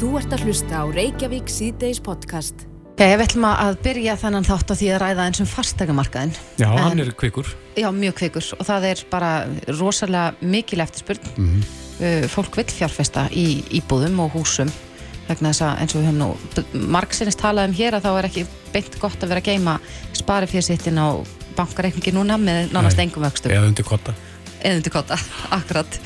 Þú ert að hlusta á Reykjavík síðdeis podcast. Já, ég ætlum að byrja þennan þátt á því að ræða eins um fastækumarkaðin. Já, en, hann er kvikur. Já, mjög kvikur og það er bara rosalega mikil eftirspurn. Mm -hmm. Fólk vil fjárfesta í íbúðum og húsum vegna þess að eins og við höfum nú margsinist talað um hér að þá er ekki beint gott að vera að geima spari fyrir sittin á bankareikningi núna með nánast engum vöxtum. Eða undir kotta eðundi kotta, akkurat.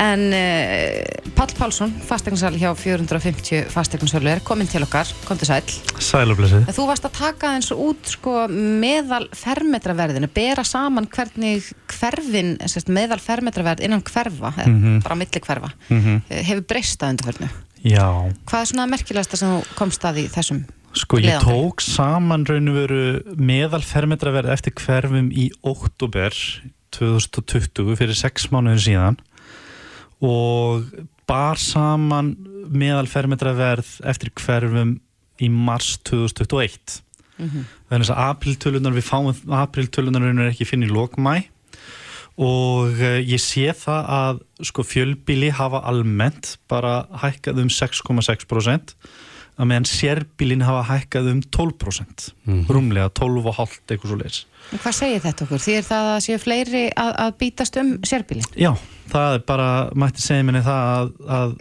En uh, Pall Pálsson fastegnarsal hjá 450 fastegnarsölu er komin til okkar, kom til sæl Sælublesið Þú varst að taka eins út sko, meðal fermetraverðinu, bera saman hvernig hverfin meðal fermetraverð innan hverfa mm -hmm. bara milli hverfa mm -hmm. hefur breyst að undarferðinu Já. Hvað er svona merkilegast sem þú komst að í þessum Sko ég tók saman raun og veru meðal fermetraverð eftir hverfum í óttúber 2020 fyrir 6 mánuður síðan. Og bar saman meðal fermetraverð eftir hverfum í mars 2021 mm -hmm. þannig að apriltölunar við fáum apriltölunar er ekki finn í lókmæ og uh, ég sé það að sko fjölbíli hafa almennt bara hækkað um 6,6% að meðan sérbílin hafa hækkað um 12% mm rúmlega 12,5 eitthvað svo leiðis Hvað segir þetta okkur? Því er það að séu fleiri að, að bítast um sérbíli? Já, það er bara, mætti segja minni það að, að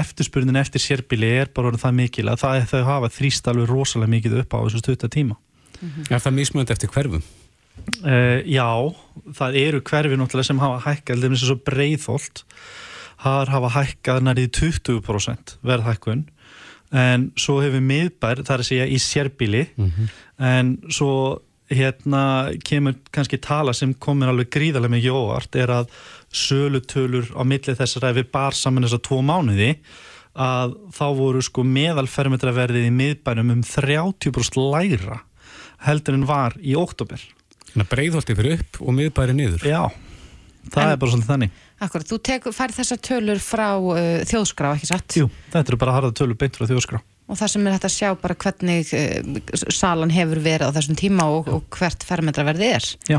eftirspurnin eftir sérbíli er bara það mikil að það er þau hafa þrýst alveg rosalega mikið upp á þessu stutta tíma. Mm -hmm. Er það mismönd eftir hverfum? Uh, já, það eru hverfi náttúrulega sem hafa hækkað, eins og svo breyðholt hafa hækkað nærið 20% verðhækkun en svo hefur miðbær, það er að segja í sérbíli mm -hmm. en svo hérna kemur kannski tala sem komir alveg gríðarlega mikið óvart er að sölutölur á millið þessar ef við bar saman þessar tvo mánuði að þá voru sko meðalfermetraverðið í miðbænum um 30% læra heldur en var í óttobel. Þannig að breyðholti fyrir upp og miðbæri niður. Já, það en, er bara svolítið þannig. Akkurat, þú færð þessar tölur frá uh, þjóðskrá, ekki satt? Jú, þetta eru bara harða tölur beint frá þjóðskrá og það sem er hægt að sjá bara hvernig uh, salan hefur verið á þessum tíma og, og hvert fermetraverði er Já,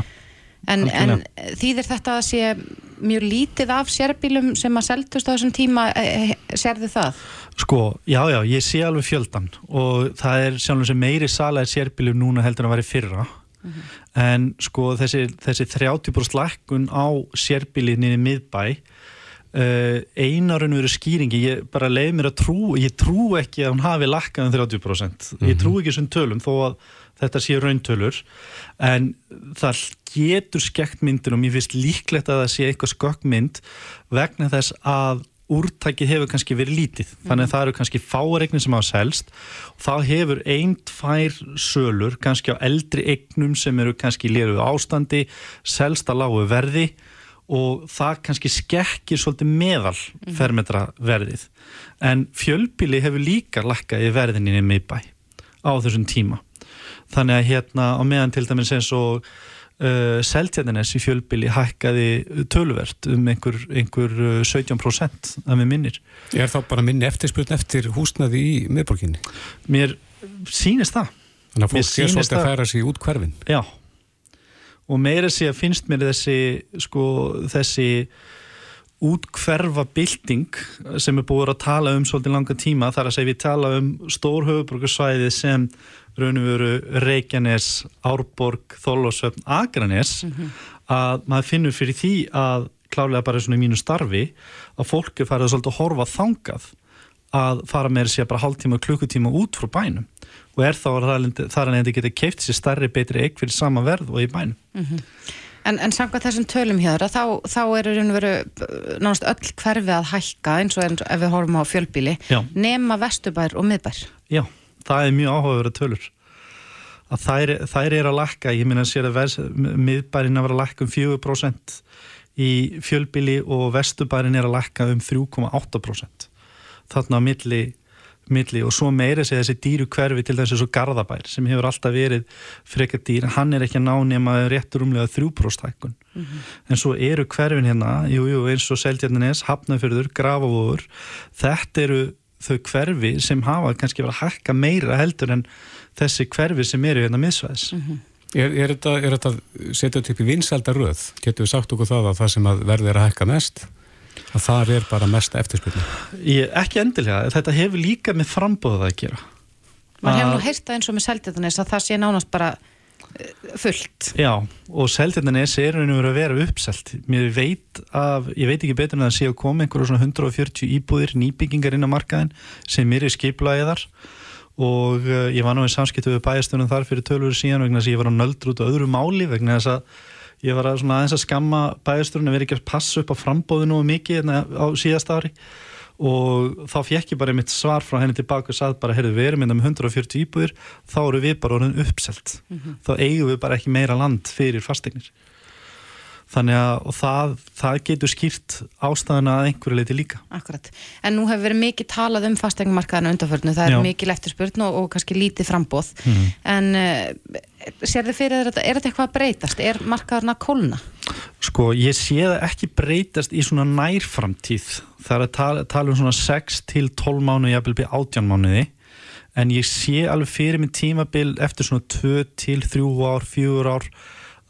en, en þýðir þetta að sé mjög lítið af sérbílum sem að seldust á þessum tíma eh, serðu það? Sko, já, já, ég sé alveg fjöldan og það er sjálfum sem meiri sala er sérbílum núna heldur en að vera fyrra mm -hmm. en sko þessi, þessi 30% lækkun á sérbílinni í miðbæ Uh, einarinn verið skýringi ég bara leið mér að trú ég trú ekki að hún hafi lakkað um 30% mm -hmm. ég trú ekki svona tölum þó að þetta sé rauntölur en það getur skekt myndin og mér finnst líklegt að það sé eitthvað skökkmynd vegna þess að úrtækið hefur kannski verið lítið. Þannig að það eru kannski fáreiknir sem hafa selst og þá hefur einn, tvær sölur kannski á eldri eignum sem eru kannski liruð ástandi selst að lágu verði og það kannski skekkir svolítið meðal fermetraverðið en fjölbíli hefur líka lakkað í verðinni miðbæ á þessum tíma. Þannig að hérna á meðan til dæmis eins og uh, seltjarnines í fjölbíli hækkaði tölvert um einhver, einhver 17% af með minnir. Er þá bara minni eftirspurn eftir húsnaði í miðborginni? Mér sínist það. Þannig að fólk sé svolítið að færa sig út hverfin Já. Og meira sé að finnst mér þessi sko þessi útkverfa bilding sem er búið að tala um svolítið langa tíma þar að segja við tala um stórhauðbrukarsvæði sem raun og veru Reykjanes, Árborg, Þólosöfn, Akranes mm -hmm. að maður finnur fyrir því að klálega bara svona í mínu starfi að fólki farið svolítið að horfa þangað að fara með þessi bara hálftíma og klukkutíma út frá bænum. Og er þá þar að nefndi geta keift sér starri betri eign fyrir sama verð og í bænum. Mm -hmm. En, en samkvæmt þessum tölum hér þá, þá eru veru náttúrulega öll hverfi að hækka eins og ef við horfum á fjölbíli nema vestubær og miðbær. Já, það er mjög áhugaverið tölur. Að þær, þær er að lakka ég minna að sér að miðbærin að vera að lakka um 4% í fjölbíli og vestubærin er að lakka um 3,8% þarna á milli milli og svo meira segja þessi dýru hverfi til þessu svo Garðabær sem hefur alltaf verið frekar dýr, hann er ekki að ná nema réttur umlega þrjúbróstækkun mm -hmm. en svo eru hverfin hérna jú, jú, eins og Seldjarnanes, Hafnafjörður, Grafavóður þetta eru þau hverfi sem hafa kannski verið að hækka meira heldur en þessi hverfi sem eru hérna miðsvæðis mm -hmm. Er, er þetta, er þetta setjað upp í vinsælda röð? Getur við sagt okkur það að það sem að verður að hækka mest að það er bara mest eftirspilni ekki endilega, þetta hefur líka með frambóðað að gera Man hefur nú heyrt það eins og með Seltjarnanes að það sé nánast bara fullt. Já, og Seltjarnanes er raun og verið að vera uppselt. Mér veit af, ég veit ekki betur en að sé að koma einhverjum svona 140 íbúðir nýbyggingar inn á markaðin sem er í skiplaðiðar og uh, ég var nú í samskiptu við bæjastunum þar fyrir tölvöru síðan vegna þess að ég var á nöldur út á öðru máli vegna þess að ég var að aðeins að skamma bæjastunum að vera ekki að passa upp á frambóðinu og mikið hérna á síðast ári. og þá fekk ég bara mitt svar frá henni tilbaka og sagði bara, heyrðu, við erum hérna með 140 íbúðir, þá eru við bara orðin uppselt þá eigum við bara ekki meira land fyrir fasteignir þannig að og það, það getur skýrt ástæðuna að einhverju leiti líka Akkurat, en nú hefur verið mikið talað um fastegnumarkaðinu undanförnu, það er Já. mikið eftirspurn og, og kannski lítið frambóð Mhm. en uh, sér þið fyrir þetta, er þetta eitthvað að breytast, er markaðurna að kólna? Sko, ég sé það ekki breytast í svona nærframtíð. Það er að tala, tala um svona 6 til 12 mánuði, jafnvel byrja 18 mánuði. En ég sé alveg fyrir mig tímabil eftir svona 2 til 3 ár, 4 ár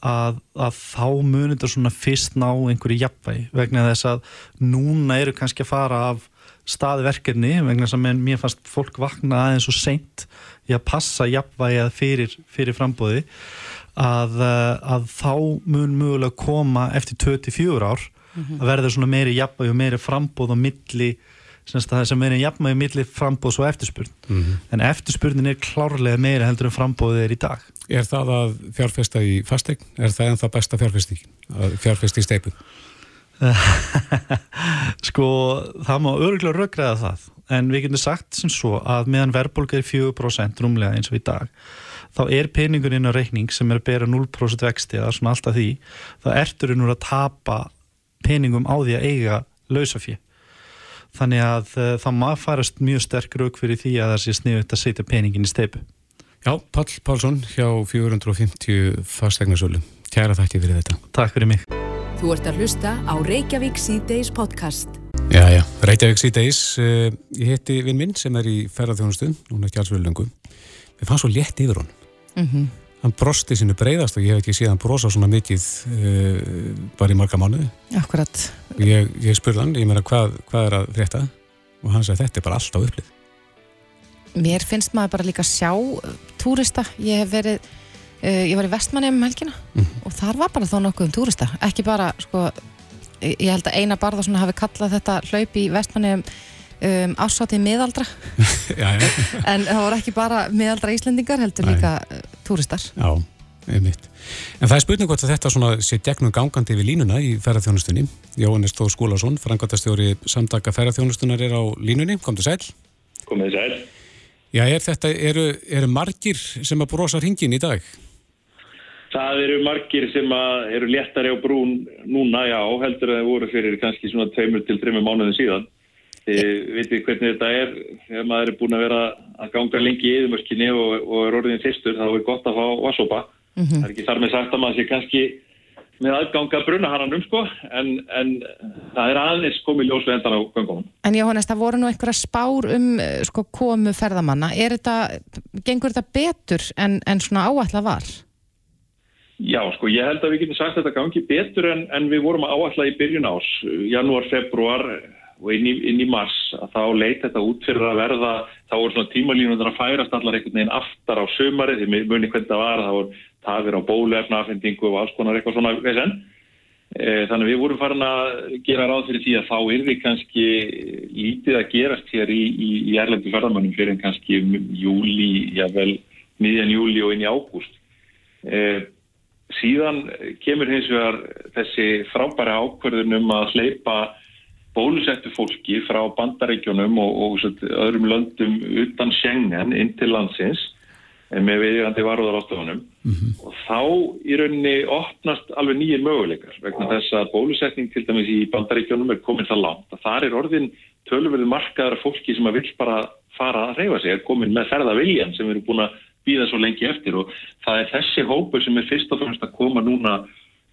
að, að þá munir þetta svona fyrst ná einhverju jafnvægi vegna þess að núna eru kannski að fara af staði verkefni vegna þess að mér fannst fólk vakna aðeins og seint í að passa jafnvægið fyrir, fyrir frambóði að, að þá mun mögulega koma eftir 24 ár að verða svona meiri jafnvægi og meiri frambóð á milli semst að það sem meiri jafnvægi á milli frambóðs og eftirspurn en eftirspurnin er klárlega meiri heldur en frambóðið er í dag Er það að fjárfesta í fastegn? Er það ennþá besta fjárfestingin? Að fjárfesta í steipu? sko það má örgulega röggræða það en við getum sagt sem svo að meðan verðbólga er 4% rúmlega eins og í dag þá er peningurinn á reikning sem er að bera 0% vexti eða svona alltaf því þá erturinn úr að tapa peningum á því að eiga lausafí þannig að uh, það má farast mjög sterk rauk fyrir því að það sé sniðut að setja peningin í steipu Já, Pall Pálsson hjá 450 fastegnarsölu. Kæra þakki fyrir þetta. Takk fyrir mig Þú ert að hlusta á Reykjavík C-Days podcast. Já, já, Reykjavík síðdeis, uh, ég heiti vinn minn sem er í ferðarþjónustu, núna ekki alls vel lengu. Mér fannst svo létt yfir honum. Mm Hann brosti sínu breyðast og ég hef ekki séð hann brosa svona mikið uh, bara í marga mánuði. Akkurat, ég, ég spurði hann, ég meina hvað, hvað er að frétta? Og hann sagði þetta er bara allt á upplið. mér finnst maður bara líka sjá uh, túrista, ég hef verið uh, ég var í Vestmanni um helgina Mhm. og þar var bara þá nokkuð um túrista ekki bara, sko ég ég held að eina barða svona hafi kallað þetta hlaup í Vestmanni um, um ásátið miðaldra já, já, En það voru ekki bara miðaldra Íslendingar, heldur Nei. líka uh, túristar. já, einmitt. En það er spurning hvort að þetta svona sé gegnum gangandi við línuna í ferðarþjónustunni. Jóhannes Þór Skúlason, frangotastjóri samtaka ferðarþjónustunar er á línunni, kom til sæl. komið þið sæl. Já, er þetta, eru, eru margir sem að brosa hringin í dag? Það eru margir sem að eru léttari á brún núna, já, heldur að það voru fyrir kannski svona tveimur til þreimur mánuðin síðan. Þið vitið hvernig þetta er, þegar maður er búin að vera að ganga lengi í yðurmörskinni og, og er orðin fyrstur, þá er gott að fá vassopa. Það er ekki þar með sagt að maður sé kannski með aðganga brunaharanum, sko, en, en það er aðeins komið ljós við endan á gangunum. En Jóhannes, það voru nú einhverja spár um uh, sko, komu ferðamanna. Er þetta, gengur þetta betur en, en svona áætla var? Já, sko, ég held að við getum sagt að þetta gangi betur en, en við vorum að áætla í byrjun ás, janúar, februar og inn í, inn í mars, að þá leit þetta út fyrir að verða, þá voru svona tímalínundar að færast allar einhvern veginn aftar á sömarið, því muni hvernig það var, það voru tafir á bóluefnafendingu og alls konar eitthvað svona vesen. E, þannig við vorum farin að gera ráð fyrir því að þá er við kannski lítið að gerast hér í, í, í erlendu ferðamannum fyrir en kannski um júli, jável, miðjan júli og inn í ágúst. E, síðan kemur hins vegar þessi frábæra ákverðun um að hleypa bólusettu fólki frá bandaríkjunum og, og svo öðrum löndum utan Schengen inn til landsins eh, með viðjandi varúðar ástofunum og þá í rauninni opnast alveg nýjir möguleikar vegna þess að bólusetning til dæmis í bandaríkjunum er komin það langt. Að þar er orðin tölverðu markaðar fólki sem að vill bara fara að reyfa sig, er komin með ferðaviljan sem erum búin að býða svo lengi eftir. Og það er þessi hópur sem er fyrst og fremst að koma núna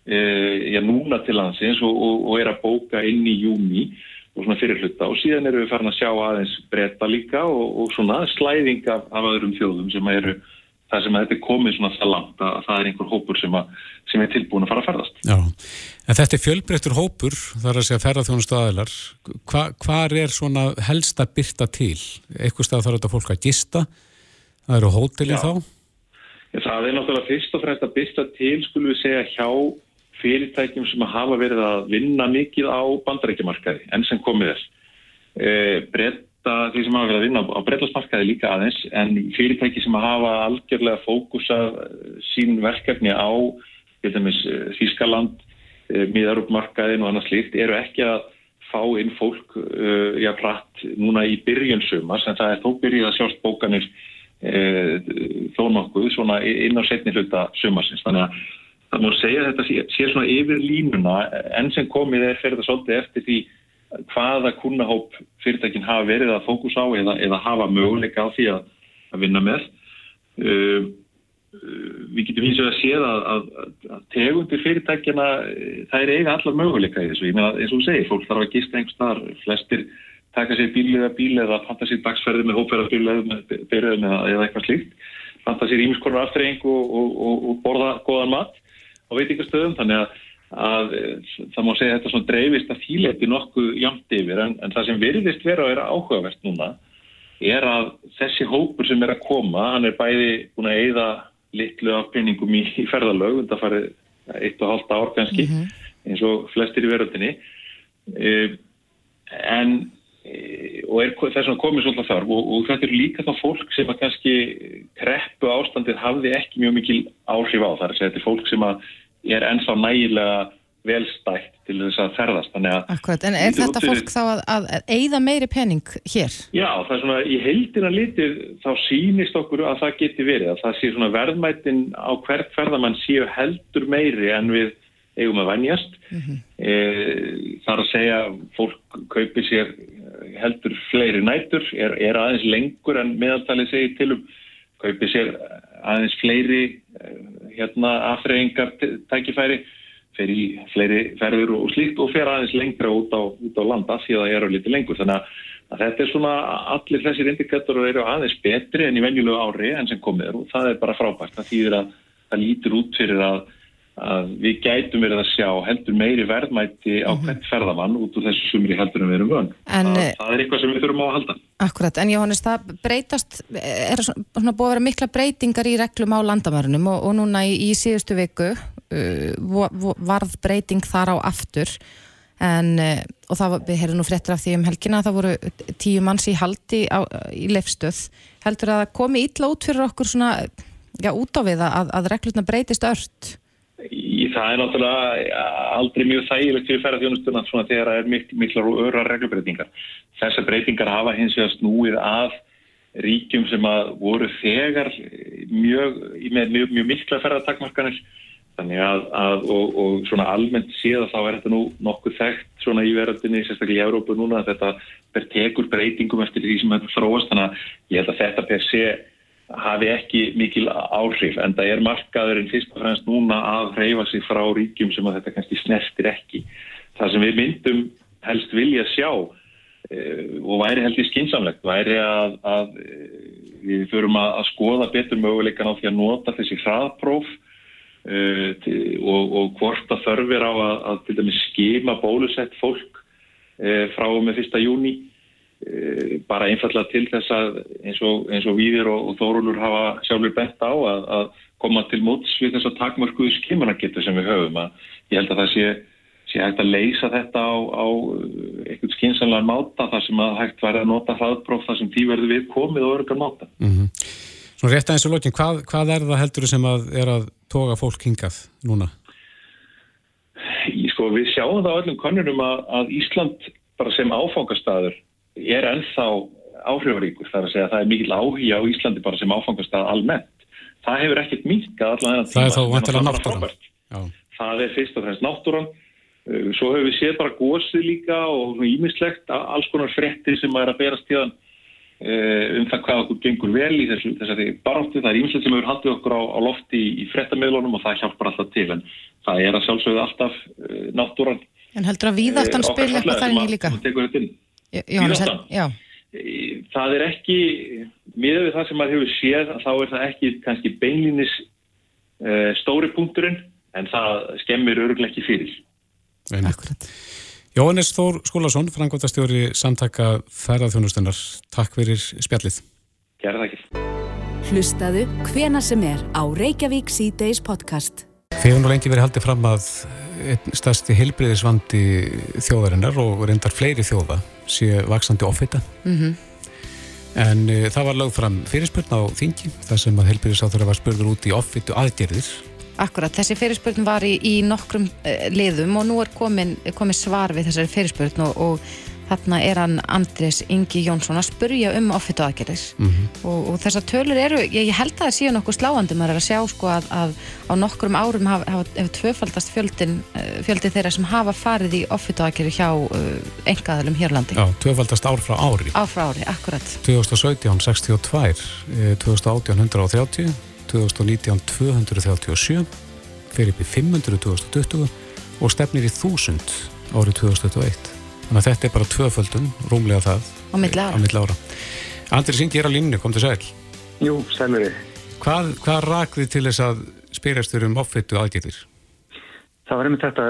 já, núna til landsins og, og, og er að bóka inn í júni og svona fyrir hluta og síðan erum við farin að sjá aðeins breyta líka og, og svona slæðing af, af öðrum þjóðum sem eru það sem þetta er komið svona það langt að það er einhver hópur sem, að, sem er tilbúin að fara að ferðast. Já, en þetta er fjölbreyttur hópur, þar að segja ferðarþjónustu aðeinar. Hva, hvar er svona helst að byrta til? Eitthvað stað þarf þetta fólk að gista? Það eru hótelið þá? Já, það er náttúrulega fyrst og fremst að byrta til, skulum við segja, hjá fyrirtækjum sem hafa verið að vinna mikið á bandarækjumarkaði enn sem komið er. E, brett þetta því sem hafa verið að vinna á breytlasmarkaði líka aðeins en fyrirtæki sem hafa algjörlega fókusað eh, sín verkefni á Þískaland, eh, eh, miðarupmarkaðin og annars líkt eru ekki að fá inn fólk uh, já, pratt núna í byrjun sumars en það er þó byrjuð að sjást bókanir uh, þó nokkuð svona inn á setni hluta sumarsins þannig að það múið segja að þetta sé, sé svona yfir línuna enn sem komið er fyrir það svolítið eftir því hvaða kunnahóp fyrirtækinn hafa verið að fókus á eða, eða hafa möguleika á því að, að vinna með. Uh, við getum eins og að séð að, að, að tegundir fyrirtækjana, það er eiga allar möguleika í þessu. Ég meina, eins og þú segir, fólk þarf að gista einhver starf, flestir taka sér bíl eða bíl eða fanta sér dagsferði með hópferðarbíl eða eitthvað slíkt, fanta sér ímiskonar aftreying og, og, og, og borða góðan mat á veitingastöðum, þannig að að eh, það má segja þetta svona dreifist að fíleiti nokkuð jamt yfir en, en það sem virðist vera að vera áhugavert núna er að þessi hópur sem er að koma, hann er bæði búin að eigða litlu af peningum í, í ferðalög, þetta farið eitt og halvt ár kannski mm -hmm. eins og flestir í veröldinni e, en og er þess að komið svolítið þarf og, og þetta er líka þá fólk sem að kannski kreppu ástandið hafði ekki mjög mikil áhrif á þar, þetta er fólk sem að er ennþá nægilega velstætt til þess að ferðast. Akkurat, en er þetta fólk þá að, að eigða meiri pening hér? Já, það er svona, í heildina litið þá sínist okkur að það geti verið, að það sé svona verðmættin á hvert ferðamann séu heldur meiri en við eigum að vennjast. Mm -hmm. e, það er að segja, fólk kaupir sér heldur fleiri nætur, er, er aðeins lengur en meðaltalið segir til um kaupir sér aðeins fleiri eh, hérna aftreyingar tækifæri fer í fleiri ferður og slíkt og fer aðeins lengra út á, út á landa því að það eru litið lengur. Þannig að, þetta er svona allir þessir indikatorar eru aðeins betri enn í venjulegu ári enn sem komir og það er bara frábært. Það þýðir að það lítur út fyrir að að við gætum verið að sjá heldur meiri verðmætti á mhm. hvert ferðamann út úr þessu sumri heldur en við erum vön. En, það, er eitthvað sem við þurfum á að halda. Akkurat, en Jóhannes, það breytast, er svona búið að vera mikla breytingar í reglum á landamærunum og, og núna í, í síðustu viku uh, varð breyting þar á aftur en, uh, og það, við heyrðum nú fréttir af því um helgina að það voru tíu manns í haldi á, í lefstöð. Heldur að það komi ítla út fyrir okkur svona, já, út á við að, að regluna breytist ört? Það er náttúrulega aldrei mjög þægilegt fyrir ferðarþjónustuna svona þegar það er mikla, mikla öra reglubreitingar. Þessar breytingar hafa hins vegar snúið að ríkjum sem að voru þegar mjög, með mjög, mjög mikla ferðartakmarkanir þannig að, að og, og svona almennt séða þá er þetta nú nokkuð þekkt svona í verðinni, sérstaklega í Európu núna að þetta tekur breytingum eftir því sem þetta þróast þannig að ég held að þetta per sé hafi ekki mikil áhrif en það er markaðurinn fyrst og fremst núna að hreyfa sig frá ríkjum sem að þetta kannski snertir ekki. Það sem við myndum helst vilja sjá e, og væri held í skinsamlegt væri að, að e, við förum að, að skoða betur möguleikan á því að nota þessi hraðpróf e, og, og hvort að þörfir á að, að til dæmis skima bólusett fólk e, frá með fyrsta júni Eh, bara einfallega til þess að eins og, eins og Víðir og, og Þórólur hafa sjálfur bent á að, að koma til móts við þess að takmörkuðu skimunargetu sem við höfum að ég held að það sé, sé hægt að leysa þetta á, á eitthvað skinsanlega máta þar sem að hægt væri að nota hraðbróf þar sem því verður við komið og örgar máta mm -hmm. Svo rétt aðeins og lókin, hvað, hvað er það heldur sem að er að toga fólk hingað núna? Ég sko við sjáum það á öllum konunum að, að Ísland bara sem áfangastadur er ennþá áhrifaríkur þar að segja að það er mikil áhuga á Íslandi bara sem áfangast að almennt. Það hefur ekkert minkað allan þennan tíma. Það er þá vantilega náttúran. Það er fyrst og fremst náttúran. Uh, svo hefur við séð bara gósið líka og ímislegt alls konar frettir sem er að berast tíðan uh, um það hvað okkur gengur vel í þessu, þessari barótti. Það er ímislegt sem hefur haldið okkur á, á lofti í, í frettamöðlunum og það hjálpar alltaf til en það er að sjálfsögðu alltaf uh, náttúran. En heldur að víðáttan spil eitthvað þar í líka? Jóhannes, já. Það er ekki, miða við það sem maður hefur séð þá er það ekki kannski beinlinis uh, stóri punkturinn en það skemmir öruglega ekki fyrir. Akkurat. Jóhannes Þór Skólason, frangvöldastjóri samtaka ferðarþjónustunar. Takk fyrir spjallið. Gerða ekki. Hlustaðu hvena sem er á Reykjavík C-Days podcast. Þegar nú lengi verið haldið fram að einn stærsti heilbriðisvandi þjóðarinnar og reyndar fleiri þjóða sé vaksandi offita. Mm -hmm. En e, það var lögð fram fyrirspurn á þingi þar sem að heilbriðisáþur var spurður út í offitu aðgerðir Akkurat, þessi fyrirspurn var í, í nokkrum uh, liðum og nú er komin, komin svar við þessari fyrirspurn og, og þarna er hann Andris Ingi Jónsson að spurja um offitu aðgerðis mm -hmm. og, og þessar tölur eru, ég, ég held að það séu nokkuð sláandi, maður er að sjá sko að, að á nokkrum árum hafa, hafa, hefur tvöfaldast fjöldin, uh, fjöldi þeirra sem hafa farið í offitu aðgerði hjá uh, engaðalum hérlandi. Já, tvöfaldast ár frá ári. Ár frá ári, akkurat. 2017 62, 2018 130 2019 237 fyrir upp í 500 2020 og stefnir í 1000 árið 2021 þannig að þetta er bara tvöföldun, rúmlega það. Á milli ára. Andri Singi er á línni, kom til sæl. Jú, sælur þið Hvað, hvað rakði til þess að spyrjast þér um offittu aðgæðir? Það var einmitt þetta,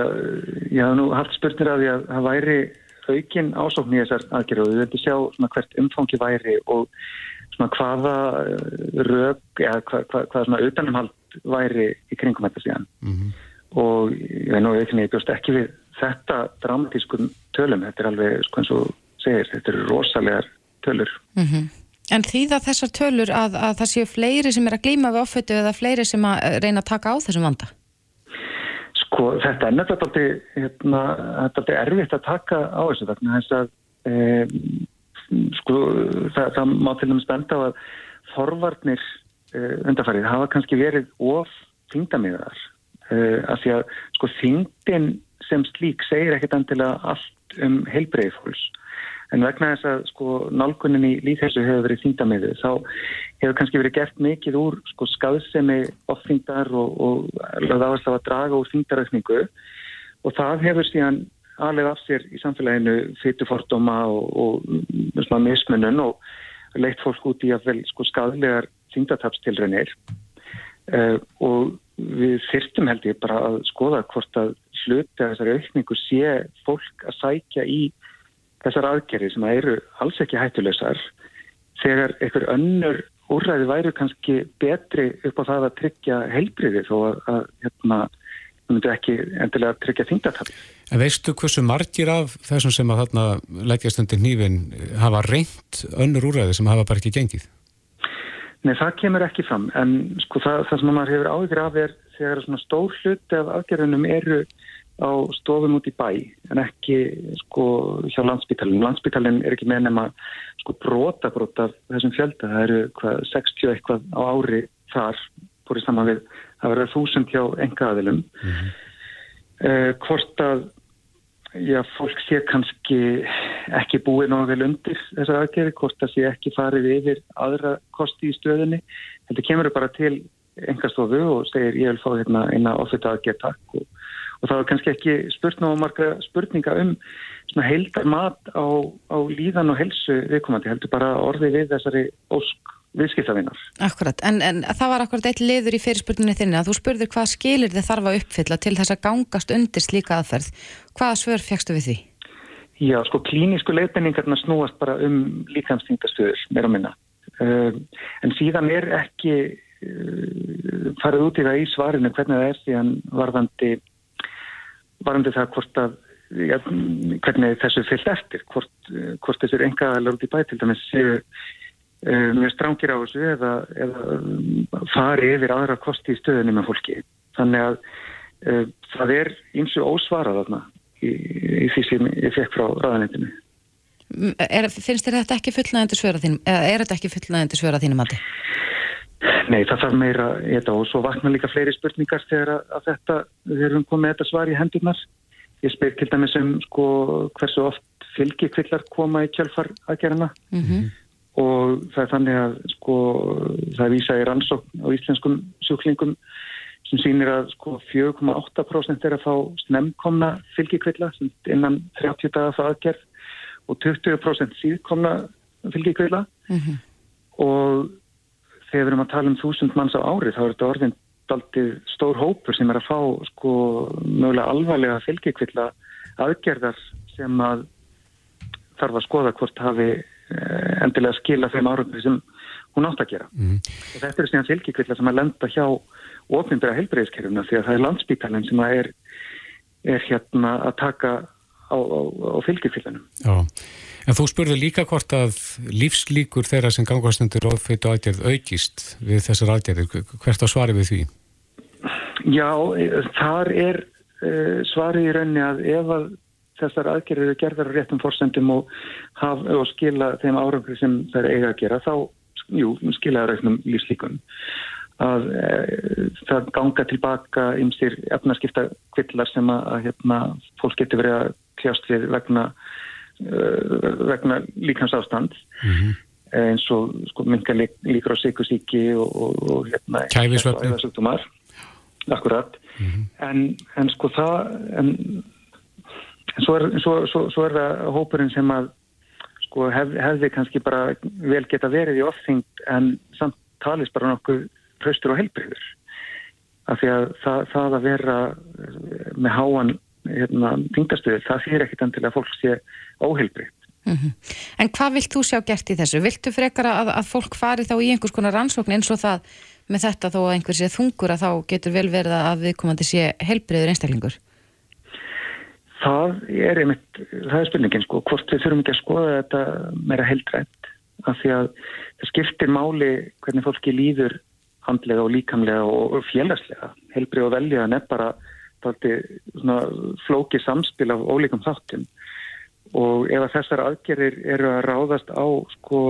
ég hafði nú haft spurnir af því að það væri aukin ásókn í þessar aðgerðu og við veitum sjá hvert umfangi væri og hvaða eh, rög eða hvað, hvað, hvað svona utanumhald væri í kringum þetta síðan. Mm -hmm. og ég veit nú ekki ég bjóst ekki við þetta dramatískun tölum, þetta er alveg sko eins og segir, þetta eru rosalegar tölur mm -hmm. En þýða þessar tölur að, að það séu fleiri sem er að glýma við offötu eða fleiri sem að eh, reyna að taka á þessum vanda? Sko þetta er nefnilega hérna, er erfitt að taka á þessu vegna þess að e, sko, það, það má til dæmis benda á að forvarnir uh, undarfærið hafa kannski verið of þingdamiðar eh, af því að sko þingdin sem slík segir ekkert andilega allt um heilbreið fólks. En vegna þess að sko nálgunin í líðhessu hefur verið þingdamiðu þá hefur kannski verið gert mikið úr sko skaðsemi ofþingdar og, og lögða áherslu að draga úr þingdaraukningu og það hefur síðan aðlega af sér í samfélaginu fytufordóma og, og mismunun og leitt fólk út í að vel sko skadlegar þingdatapstilrænir uh, eh, og við fyrstum held ég bara að skoða hvort að hluti að þessari aukningu sé fólk að sækja í þessar aðgerri sem að eru alls ekki hættulegsar þegar einhver önnur úrræði væru kannski betri upp á það að tryggja heilbriði þó að, að hérna, myndu ekki endilega tryggja þingdatapl. En veistu hversu margir af þessum sem að þarna leggjast undir nýfin hafa reynt önnur úræði sem hafa bara ekki gengið? Nei, það kemur ekki fram, en sko það, það sem maður hefur áhyggjur af er þegar svona stór hluti af aðgerðunum eru á stofum út í bæ, en ekki sko hjá landsbytalinn. Landsbytalinn er ekki með nema sko brota brota þessum fjölda, það eru hvað 60 eitthvað á ári þar, búið saman við að vera þúsund hjá engaðilum. Mm -hmm. uh, hvort að já, fólk sé kannski ekki búið náðu vel undir þessar aðgerði, hvort það sé ekki farið yfir aðra kosti í stöðunni. Þetta kemur bara til engastofu og segir ég vil fá hérna eina ofita aðgerð takk og, og það er kannski ekki spurt ná marga spurninga um heildar mat á, á líðan og helsu viðkomandi, heldur bara orði við þessari ósk viðskiptavinnar. Akkurat, en, en það var akkurat eitt liður í fyrirspurninni þinni að þú spurður hvað skilir þið þarf að uppfylla til þess að gangast undir slíka aðferð. Hvaða svör fegstu við því? Já, sko klínísku leifinningarna snúast bara um líkvæmstingtastöður, meira og minna. Uh, en síðan er ekki uh, farið út í það í svarinu hvernig það er síðan varðandi, varðandi það hvort að ja, hvernig þessu fyllt eftir, hvort, uh, hvort þessir engaðalar út í bæ til dæmis séu mjög strángir á þessu eða, eða fari yfir aðra kosti í stöðunni með fólki. Þannig að uh, það er eins og ósvarað þarna í, í því sem ég fekk frá ræðanendinu. Er, finnst þér þetta ekki fullnægandi svöra þínum, eða er þetta ekki fullnægandi svöra þínum að þið? Nei, það þarf meira þetta og svo vakna líka fleiri spurningar þegar að, þetta, við erum komið þetta svar í hendurnar. Ég spyr til dæmis um sko hversu oft fylgikvillar koma í kjálfar aðgerðina. Mm -hmm og það er þannig að sko það vísa í rannsókn á íslenskum sjúklingum sem sýnir að sko 4,8% er að fá snemkomna fylgjikvilla innan 30 daga það aðgerð og 20% síðkomna fylgjikvilla mm -hmm. og þegar við erum að tala um þúsund manns á ári þá er þetta orðin daldið stór hópur sem er að fá sko mögulega alvarlega fylgjikvilla aðgerðar sem að þarf að skoða hvort hafi endilega skila þeim árumri sem hún átt að gera. Mm. Og þetta er síðan fylgjikvilla sem að lenda hjá ofinbæra helbreyðiskerfuna því að það er landsbítalinn sem er, er hérna að taka á, á, á fylgjikvillanum. Já. En þú spurði líka hvort að lífslíkur þeirra sem gangastundur ofið og aðgerð aukist við þessar aðgerðir. Hvert á svari við því? Já, þar er uh, svarið í rauninni að ef að þessar aðgerðir eru gerðar á réttum fórsendum og, og skila þeim árangur sem er eiga að gera, þá jú, skila það réttum lífslíkum. Að uh, það ganga tilbaka ymsir efnarskipta kvillar sem að, að hérna, fólk getur verið að kljást við vegna Eh, vegna líkansástand mm -hmm. eins og sko, mingar lík, líkur á sykusíki og, og, og hérna, kæfisvöldum akkurat mm -hmm. en, en sko það en svo, er, svo, svo, svo er það hópurinn sem að sko hef, hefði kannski bara vel geta verið í ofþyngd en samt talist bara nokkuð hraustur og helbriður af því að það, það að vera með háan hérna, þingdastuðil, það fyrir ekkit andilega fólk sé óheilbreytt. Mm -hmm. En hvað vilt þú sjá gert í þessu? Viltu frekara að, að fólk fari þá í einhvers konar rannsókn eins og það með þetta þó að einhvers sé þungur að þá getur vel verið að viðkomandi sé heilbreyður einstaklingur? Það er einmitt, það er spurningin sko, hvort við þurfum ekki að skoða þetta meira heildrætt af því að það skiptir máli hvernig fólki líður handlega og líkamlega og félagslega. Heilbreyð og velja er bara flóki samspil af ólíkum þáttum og ef að þessar aðgerðir eru að ráðast á sko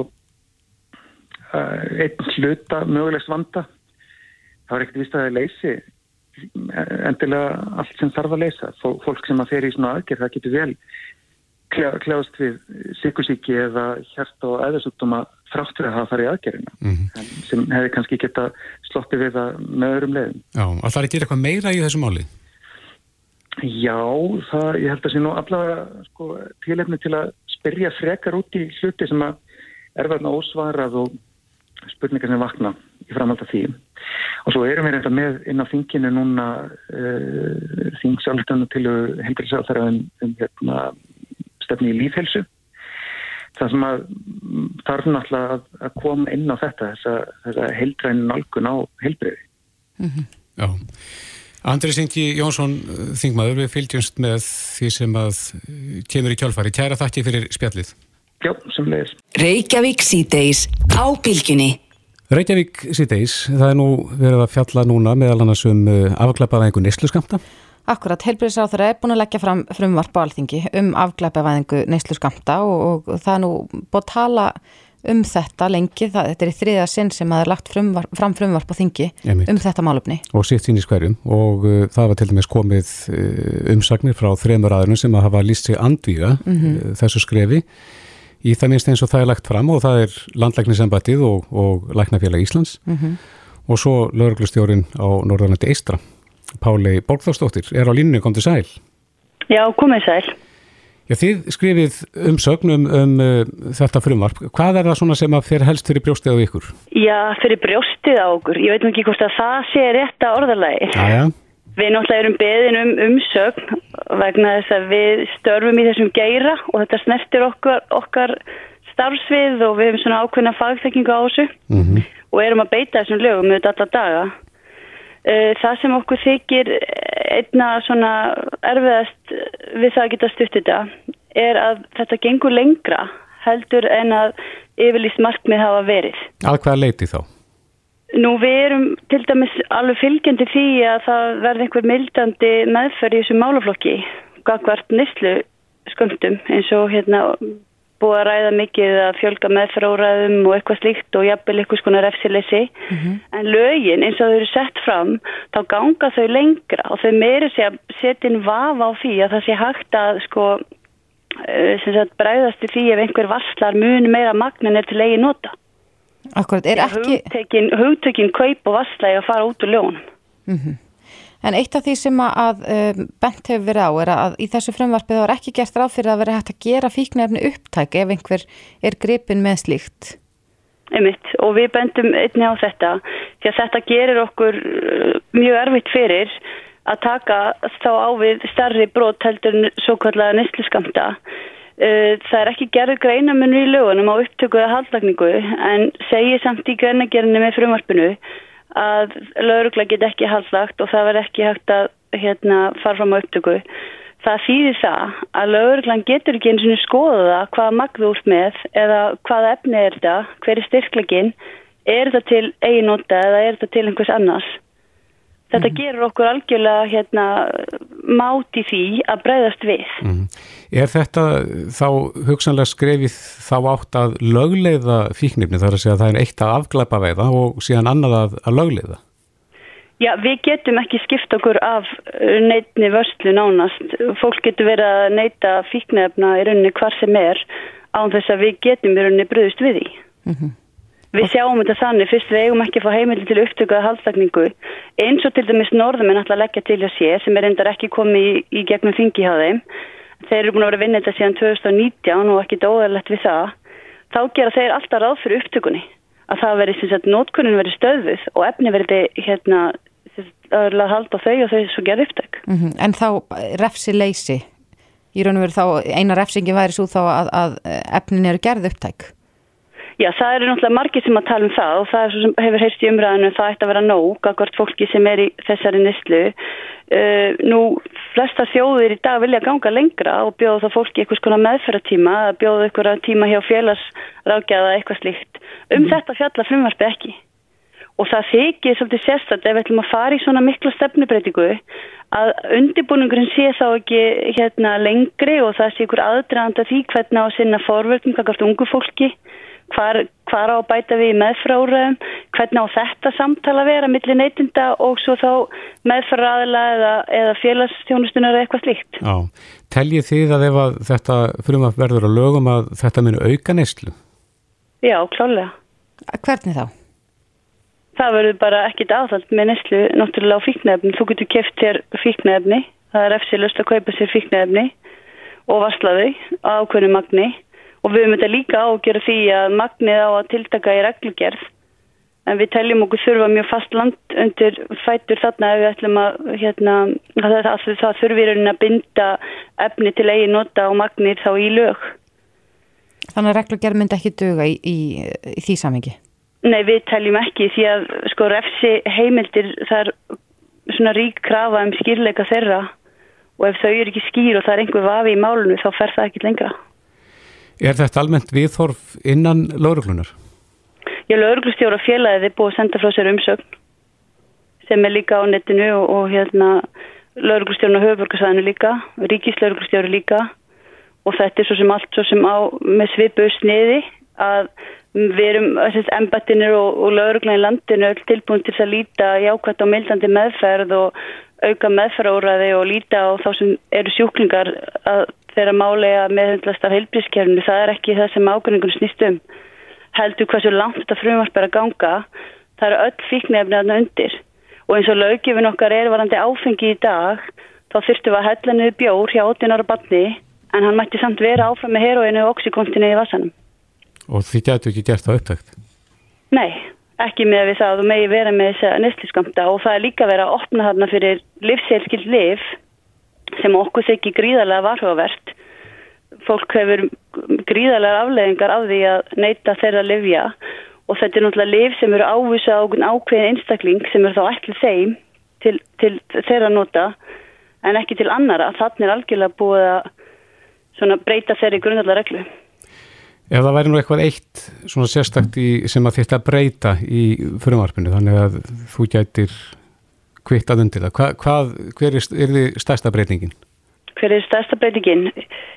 einn hluta mögulegs vanda þá er ekkert vist að það leysi endilega allt sem þarf að leysa fólk sem að fer í svona aðgerð það getur vel kljáðast við sykusíki eða hjart og eðasúttuma fráttur að hafa farið aðgerðina mm -hmm. sem hefði kannski geta sloppið við það með öðrum leiðum Já, alltaf er þetta eitthvað meira í þessu máli? Já, það, ég held að sé nú allavega sko, tilefni til að spyrja frekar út í hluti sem að er verðna ósvarað og spurningar sem vakna í framhald af því. Og svo erum við reynda með inn á þinginu núna uh, þingsálfstöndum til heilbríðsáþara um, um hérna, stefni í lífhelsu. Það sem að þarf náttúrulega að, að koma inn á þetta, þessa, þessa heildrænin algun á heilbríði. Mm -hmm. Já. Andri Singi Jónsson, þingmaður, við fylgjumst með því sem að kemur í kjálfari. Kæra þakki fyrir spjallið. Já, sem leiðis. Reykjavík síðdeis á bylginni. Reykjavík síðdeis, það er nú verið að fjalla núna meðal annars um uh, afglæpaðæðingu neysluskamta. Akkurat, heilbríðsáþur er búin að leggja fram frumvarp á alþingi um afglæpaðæðingu neysluskamta og, og það er nú búin að tala um þetta lengi, það, þetta er í þriða sinn sem að það er lagt frumvarp, fram frumvarp á þingi Einmitt. um þetta málumni. Og sitt sín í skverjum og uh, það var til dæmis komið uh, umsagnir frá þremur aðunum sem að hafa líst sig andvíða mm -hmm. uh, þessu skrefi í það minnst eins og það er lagt fram og það er landlæknisembættið og, og Læknafélag Íslands mm -hmm. og svo lauruglustjórin á Norðanandi Eistra, Páli Borgþórsdóttir, er á línu, kom til sæl. Já, komið sæl. Já, þið skrifið umsögn um, um uh, þetta frumvarp. Hvað er það svona sem að fyrir helst fyrir brjóstið á ykkur? Já, fyrir brjóstið á okkur. Ég veit ekki hvort að það sé rétt að orðalagi. Já, já. Við náttúrulega erum beðin um umsögn vegna þess að við störfum í þessum geira og þetta snertir okkar, okkar starfsvið og við hefum svona ákveðna fagþekkingu á þessu mm -hmm. og erum að beita þessum lögum með þetta daga. Það sem okkur þykir einna svona erfiðast við það að geta stutt þetta er að þetta gengur lengra heldur en að yfirlýst markmið hafa verið. Að hvaða leiti þá? Nú við erum til dæmis alveg fylgjandi því að það verði einhver mildandi meðferð í þessu málaflokki gagvart nýstlu sköndum eins og hérna búið að ræða mikið að fjölga meðfráraðum og eitthvað slíkt og jafnvel eitthvað svona refsilesi mm -hmm. en lögin eins og þau eru sett fram þá ganga þau lengra og þau meiri sé að setja inn vafa á því að það sé hægt að sko sagt, bræðast í því ef einhver varslar mun meira magnin er til eigi nota Akkurat, er ekki Hugtökin, hugtökin kaup og varslægi að fara út úr lögunum mm -hmm. En eitt af því sem að um, bent hefur verið á er að í þessu frumvarpið þá er ekki gert ráð fyrir að vera hægt að gera fíknefni upptæk ef einhver er gripin með slíkt. einmitt, og við bendum einni á þetta því að þetta gerir okkur uh, mjög erfitt fyrir að taka þá á við starri brot heldur svo kallega nýstliskamta. Uh, það er ekki gerður greinamunni í lögunum á upptöku eða haldlagningu en segir samt í greinagerinu með frumarpinu að lögurgla get ekki haldlagt og það verð ekki hægt að hérna, fara fram á upptöku það þýðir það að lögurglann getur ekki eins og skoða hvaða magðu út með eða hvaða efni er þetta, hver er styrklegin, er þetta til eiginóta eða er þetta til einhvers annars. Þetta mm. gerur okkur algjörlega hérna, máti því að breyðast við. Mm. Er þetta þá hugsanlega skrefið þá átt að lögleiða fíknifni þar að segja að það er eitt að afglæpa veiða og síðan annað að, að lögleiða? Já, við getum ekki skipt okkur af uh, neitni vörslu nánast. Fólk getur verið að neita fíknefna í rauninni hvar sem er án þess að við getum í rauninni bröðust við því. Mm -hmm. Við sjáum þetta þannig, fyrst við eigum ekki að fá heimildi til upptökuða haldstakningu eins og til dæmis norðum er náttúrulega leggja til að sé sem er endar ekki komið í, í gegnum þingi hjá þeim. Þeir eru búin að vera að vinna þetta síðan 2019 og ekki dóðarlegt við það. Þá gera þeir alltaf ráð fyrir upptökunni að það veri sem sagt nótkunnin veri stöðuð og efni verði hérna að halda þau og þau svo gerði upptök. Mm -hmm. En þá refsi leysi, í raun og veru þá eina refsingi væri svo þá að, að efnin eru gerði upptæk? Já, það eru náttúrulega margir sem að tala um það og það er svo sem hefur heyrst í umræðinu það ætti að vera nóg, akkord fólki sem er í þessari nýstlu. Uh, nú, flesta þjóðir í dag vilja ganga lengra og bjóða það fólki eitthvað skona meðferðartíma, bjóða eitthvað tíma hjá félagsrákjaða eitthvað slíkt. Um mm. þetta fjalla frumvarfi ekki og það þykir svolítið sérstaklega ef við ætlum að fara í svona mikla stefnubreitingu að undibúningurinn sé þá ekki hérna lengri og það sé ykkur aðdraðanda því hvernig á sinna forverkum, kakart ungu fólki hvar, hvar á að bæta við meðfráraðum, hvernig á þetta samtala vera millir neytinda og svo þá meðfráraðila eða, eða félagsstjónustunar eða eitthvað slíkt. Já, teljið þið að ef að þetta fyrir að verður að lögum að þetta minu auka neyslu? Já, klálega. Hvernig þá? Það verður bara ekkit aðhald með neslu náttúrulega á fíknæfni. Þú getur keft þér fíknæfni, það er eftirlust að kaupa sér fíknæfni og varslaði á ákveðinu magni og við höfum þetta líka á að gera því að magnið á að tiltaka í reglugerð en við teljum okkur þurfa mjög fast land undir fætur þarna ef við ætlum að, hérna, að það, það þurfir að binda efni til eigi nota og magnir þá í lög. Þannig að reglugerð myndi ekki döga í, í, í því samengi? Nei, við teljum ekki því að sko refsi heimildir það er svona rík krafa um skýrleika þeirra og ef þau eru ekki skýr og það er einhver vafi í málunum þá fer það ekki lengra. Er þetta almennt viðþorf innan lauruglunar? Já, lauruglustjóra félagið er búið að senda frá sér umsögn sem er líka á netinu og, og hérna lauruglustjórna höfburgarsæðinu líka, ríkislauruglustjóri líka og þetta er svo sem allt svo sem á með svipu sniði að við erum embættinir og, og lauruglæðin landinu öll tilbúin til að líta jákvæmt á mildandi meðferð og auka meðferðóraði og líta á þá sem eru sjúklingar að þeirra málega meðhendlast af heilbrískerfinu. Það er ekki það sem ágrinningun snýst um. Heldur hversu langt þetta frumvarp er að ganga, það eru öll fíknefni aðna undir. Og eins og löggefin okkar er varandi áfengi í dag, þá þurftum við að hella niður bjór hjá 18 ára barni, en hann mætti samt vera áfram með heroinu og oxykontinni í vassanum. Og því getur ekki gert það upptækt? Nei, ekki með við það að þú megi vera með þess að nýstliskamta og það er líka verið að opna þarna fyrir livseilskild liv sem okkur þykir gríðarlega varhugavert. Fólk hefur gríðarlega afleggingar af því að neyta þeirra livja og þetta er náttúrulega liv sem eru ávisa á ákveðin einstakling sem eru þá ætlið þeim til, til þeirra nota en ekki til annara. Þannig er algjörlega búið að breyta þeirri grunnallar reglu. Ef það væri nú eitthvað eitt svona sérstakt í, sem að þetta breyta í frumarfinu þannig að þú gætir kvittað undir það, Hva, hvað, hver er, er þið stærsta breytingin? Hver er stærsta breytingin?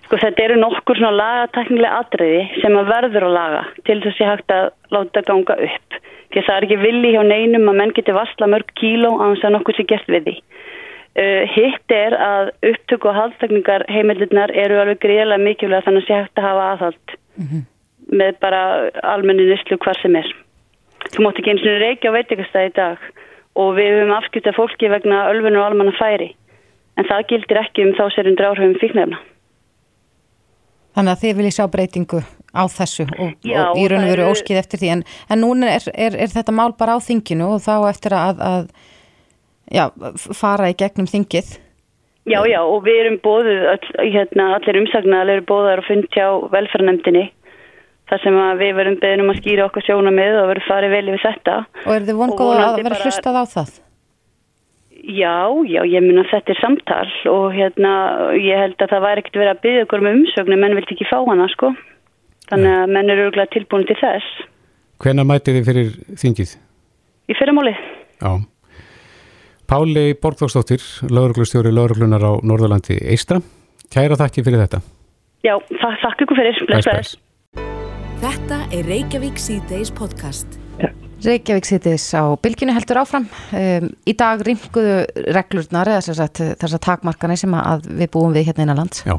Sko þetta eru nokkur svona lagataknilega atriði sem að verður að laga til þess að ég hægt að láta ganga upp. Því að það er ekki villi hjá neinum að menn geti vastla mörg kíló á þess að nokkur sé gert við því. Uh, hitt er að upptöku og haldstakningar heimildirnar eru alveg greiðlega mikilvæg þannig að ég hægt að hafa aðhald mm -hmm. með bara almenni nýstlu hvar sem er. Þú mótti ekki eins og reykja á veitikastæði í dag og við höfum afskiptað fólki vegna ölfunur og almanna færi en það gildir ekki um þá sérum dráðhauðum fíknefna. Þannig að þið viljið sjá breytingu á þessu og, Já, og í raun og veru eru- óskið eftir því en, en núna er, er, er þetta mál bara á þinginu og þá eftir að, að já, fara í gegnum þingið Já, já, og við erum bóðuð, öll, hérna, allir umsagnar eru bóðar að fundja á velferðarnemdini þar sem að við verum beðin um að skýra okkar sjónamið og verum farið vel yfir þetta. og er þið Og vongóð að vonandi vera bara- hlustað á það? Já, já, ég mun að þetta er samtal og hérna, ég held að það væri ekkert verið að byggja okkur um umsögnum, menn vildi ekki fá hana, sko. Þannig að menn eru örgulega tilbúin til þess. Hvenær mætið þið fyrir þingið? Í fyrramáli. Já. Páli Borgþórsdóttir, lauruglustjóri lauruglunar á Norðurlandi Eistra. Kæra þakki fyrir þetta. Já, það, þakka ykkur fyrir. Bless, bless. Þetta er Reykjavík C-Days podcast. Reykjavík sittis á bylginu heldur áfram. Um, í dag ringuðu reglurnar eða sem sagt, þessar takmarkanir sem að við búum við hérna innan lands. Já.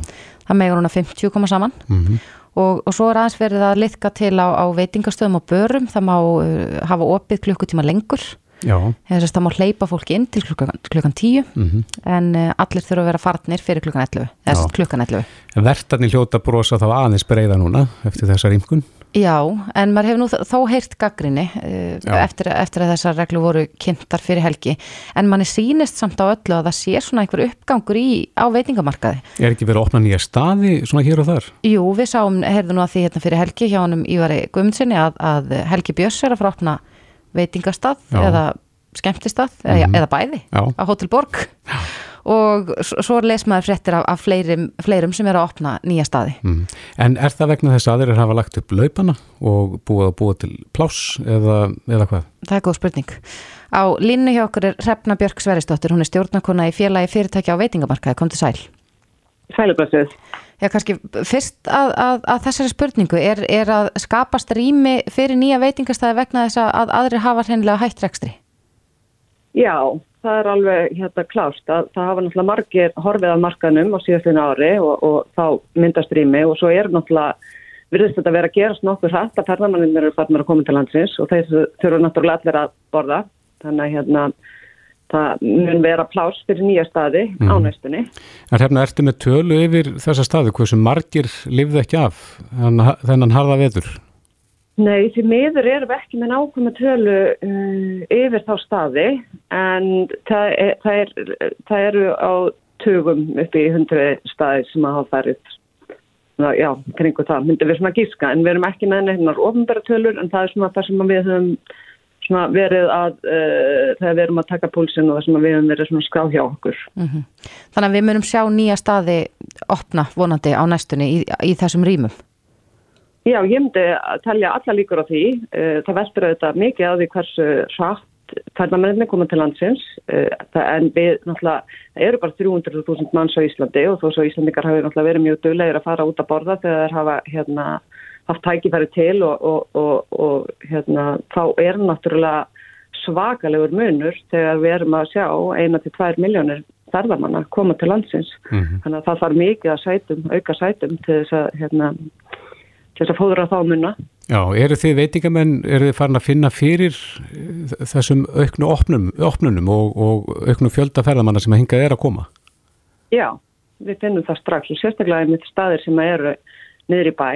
Það megur hún að 50 koma saman Mm og, og svo er aðeins verið að liðka til á, á veitingastöðum og börum. Það má uh, hafa opið klukkutíma lengur. Það má hleypa fólki inn til klukkan, klukkan 10 Mm en uh, allir þurfa að vera farnir fyrir klukkan 11. Eða Já. sem sagt klukkan 11. Vertarnir hljóta brosa þá aðeins breyða núna eftir þessa rýmkun. Já, en maður hefur nú þó- heyrt gaggrinni uh, Já. eftir, eftir að þessar reglu voru kynntar fyrir helgi en manni sýnist samt á öllu að það sé svona einhver uppgangur í, á veitingamarkaði. Er ekki verið að opna nýja staði svona hér og þar? Jú, við sáum, heyrðu nú að því hérna fyrir helgi hjá honum Ívari Guðmundsinni að, að Helgi Björs er að fara að opna veitingastað Já. eða skemmtistað eða, Mhm. eða bæði Já. á Hotel Borg og svo les maður fréttir af, af fleirum, fleirum sem er að opna nýja staði. Mm. En er það vegna þess að aðrir hafa lagt upp laupana og búið að búa til pláss eða, eða hvað? Það er góð spurning. Á línu hjá okkur er Hrefna Björk Sverisdóttir, hún er stjórnarkona í félagi fyrirtækja á veitingamarkaði, kom til sæl. Sælublessuð. Já, kannski fyrst að, að, að þessari spurningu, er, er að skapast rými fyrir nýja veitingastæði vegna þess að, að aðrir hafa hreinlega hætt rekstri? Já, það er alveg hérna klást að það hafa náttúrulega margir horfið af markanum á síðastinu ári og, og þá myndast rými og svo er náttúrulega virðist þetta vera að gerast nokkur hrætt að ferðamannir eru farnir að koma til landsins og þeir þurfa náttúrulega allir að borða þannig að hérna það mun vera pláss fyrir nýja staði á Mhm. næstunni. En hérna ertu með tölu yfir þessa staði, hversu margir lifðu ekki af þennan, harða veður? Nei, því miður erum við ekki með nákvæmlega tölu uh, yfir þá staði en það, er, það, er, það eru á tugum upp í hundru staði sem að hafa farið. Ná, já, kringu það myndum við svona gíska en við erum ekki með nefnar ofnbæra tölur en það er svona það sem að við höfum svona verið að uh, þegar við erum að taka púlsinn og það sem við höfum verið svona skrá hjá okkur. Mm Þannig að við munum sjá nýja staði opna vonandi á næstunni í, í þessum rýmum. Já, ég myndi að telja alla líkur á því. Eh, Það veldur auðvitað mikið á því hversu hratt ferðamennir koma til landsins Eh, það- en við náttúrulega, það eru bara 300.000 manns á Íslandi og þó svo Íslandikar hafi náttúrulega verið mjög duglegir að fara út að borða þegar þeir hafa hérna, haft tækifæri til og, og, og, og hérna, þá er náttúrulega svakalegur munur þegar við erum að sjá eina til tvær miljónir ferðamanna koma til landsins. Mhm. Þannig að það þarf mikið að sætum, auka sætum til þess að, hérna, til þess að fóðra þá munna. Já, eru þið veitingamenn, eru þið farin að finna fyrir eh, þessum auknu opnum, opnunum og, og auknu fjölda ferðamanna sem að hingað er að koma? Já, við finnum það strax sérstaklega einmitt staðir sem eru niður í bæ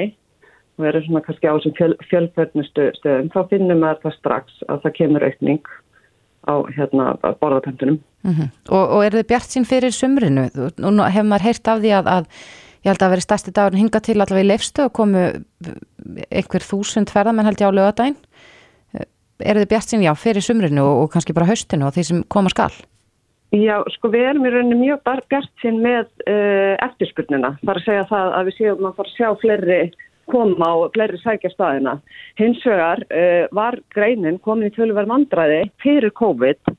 og eru svona kannski á þessum fjöl, fjölförnustu stöðum, þá finnum maður það strax að það kemur aukning á hérna borðapöntunum. Mm og, og eru þið bjart sín fyrir sumrinu? Nú hefur maður heyrt af því að, að ég held að veri stærsti dagur hinga til allavega í leifstu og komu einhver þúsund ferðamenn held ég á lögadaginn. Eru þið bjart sín, já, fyrir sumrinu og, og kannski bara haustinu og því sem koma skal? Já, sko við erum í rauninni mjög bjart sín með uh, eftirspurnina. Það er að segja það að við séum að fara að sjá fleiri koma og fleiri sækja staðina. Hins vegar uh, var greinin komin í töluverð vandræði fyrir COVID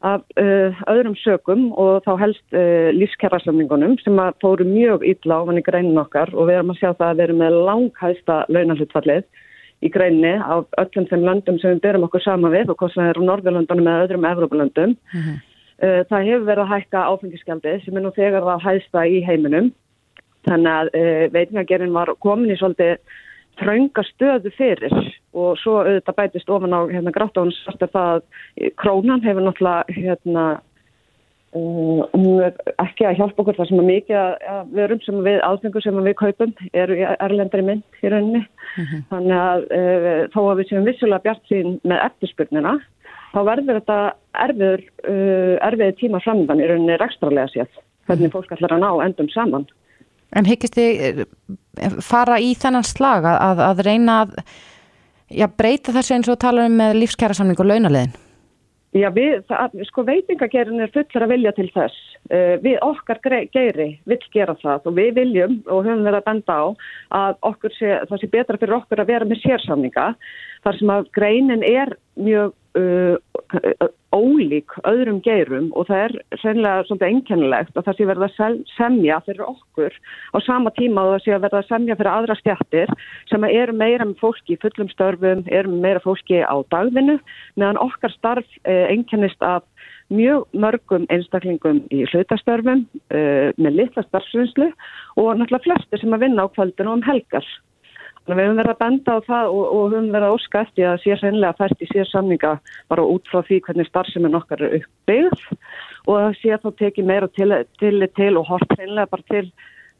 af uh, öðrum sökum og þá helst uh, lífskjærasamningunum sem að fóru mjög illa á manni greinin okkar og við erum að sjá það að við erum með langhæsta launahlutfallið í greinni af öllum þeim löndum sem við berum okkur sama við og hvort það er á Norðurlöndunum eða öðrum Evrópulöndum. Uh, Það hefur verið að hækka áfengisgjaldið sem er nú þegar það hæðsta í heiminum. Þannig að uh, veitingagerinn var komin í svolítið þrönga stöðu fyrir og svo auðvitað bætist ofan á hérna, gráttáðun sérst að það krónan hefur náttúrulega hérna, er ekki að hjálpa okkur. Þar sem að mikið að verum sem við aðfengur sem við kaupum eru í erlendri mynd í rauninni. Mhm. þannig að uh, þó að við séum vissulega bjart sín með eftirspurnina þá verður þetta erfiður uh, erfiði tíma framöndan í rauninni rekstralega séð. Hvernig fólk ætlar að ná endum saman En hyggist þið eh, fara í þennan slag að, að, reyna að já, breyta þessu eins og tala um með lífskjærasamning og launaliðin? Já, við, það, sko veitingagerin er fullur að vilja til þess. Uh, við okkar geiri vill gera það og við viljum og höfum verið að benda á að sé, það sé betra fyrir okkur að vera með sérsamninga þar sem að greinin er mjög uh, ólík öðrum geirum og það er sennilega svolítið einkennilegt að það sé verið að semja fyrir okkur á sama tíma og það sé að verið að semja fyrir aðra stjættir sem eru meira með fólki í fullum störfum, eru meira fólki á dagvinnu meðan okkar starf eh, einkennist af mjög mörgum einstaklingum í hlutastörfum uh, með litla starfsvinslu og náttúrulega flesti sem að vinna á kvöldinu um helgar. Við höfum verið að benda á það og, og höfum verið að óska eftir að sé reynilega fært í sér samninga bara út frá því hvernig starfseminn okkar er uppbyggð og að sé að þá teki meira til, til, til og hort reynilega bara til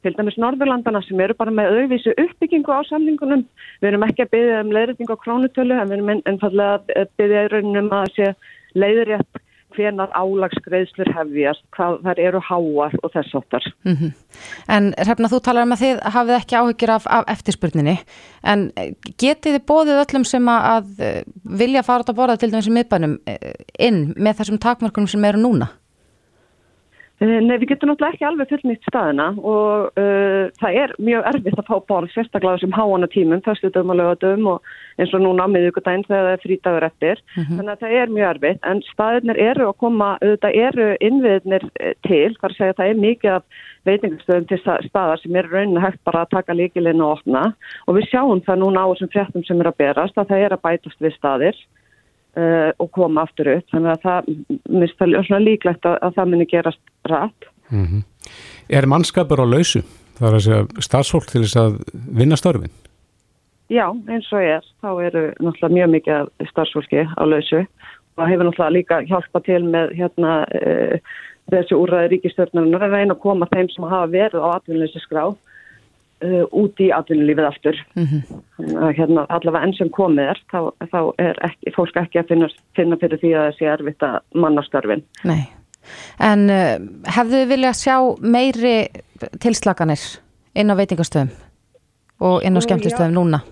til dæmis Norðurlandana sem eru bara með auðvísu uppbyggingu á samningunum. Við erum ekki að byggja um leiðræting á krónutölu en við erum einfallega að byggja raunum að sé leiðrétt hvenar álagsgreðslur hefjast, hvað þar eru háar og þess áttar. Mm -hmm. En Hrefna, þú talar um að þið hafið ekki áhyggjur af, af eftirspurninni, en getið þið bóðið öllum sem að, að vilja fara út að borða til dæmis í miðbænum inn með þessum takmörkunum sem eru núna? Nei, við getum náttúrulega ekki alveg fullnýtt staðina og uh, það er mjög erfitt að fá borð sérstaklega þessum háana tímum, þaustutum og lögatum og eins og núna miðugudaginn þegar það er frítagur eftir. Mm -hmm. Þannig að það er mjög erfitt en staðinir eru að koma, auðvitað eru innviðnir til, hvað segja það er mikið af veitingastöðum til staðar sem er raunin hægt bara að taka líkilinn og opna og við sjáum það núna á þessum fréttum sem er að berast að það er að bætast við staðir. Og koma aftur upp þannig að það minnst það svona líklegt að, að það muni gerast rætt mm -hmm. Er mannskapur á lausu? Það er að segja starfsfólk til þess að vinna störfin? Já, eins og er þá eru náttúrulega mjög mikið starfsfólki á lausu og hefur náttúrulega líka hjálpa til með hérna uh, þessi úrraði ríkistörnarnar að reyna að koma þeim sem hafa verið á atvinnleysi skrá Uh, út í atvinnulífið aftur mm -hmm. hérna, allavega enn sem komið er þá, þá er ekki, fólk ekki að finna, finna fyrir því að það sé erfitt að mannastörfin Nei, en uh, hefðu þið viljað sjá meiri tilslaganir inn á veitingastöðum og inn á skemmtistöðum núna?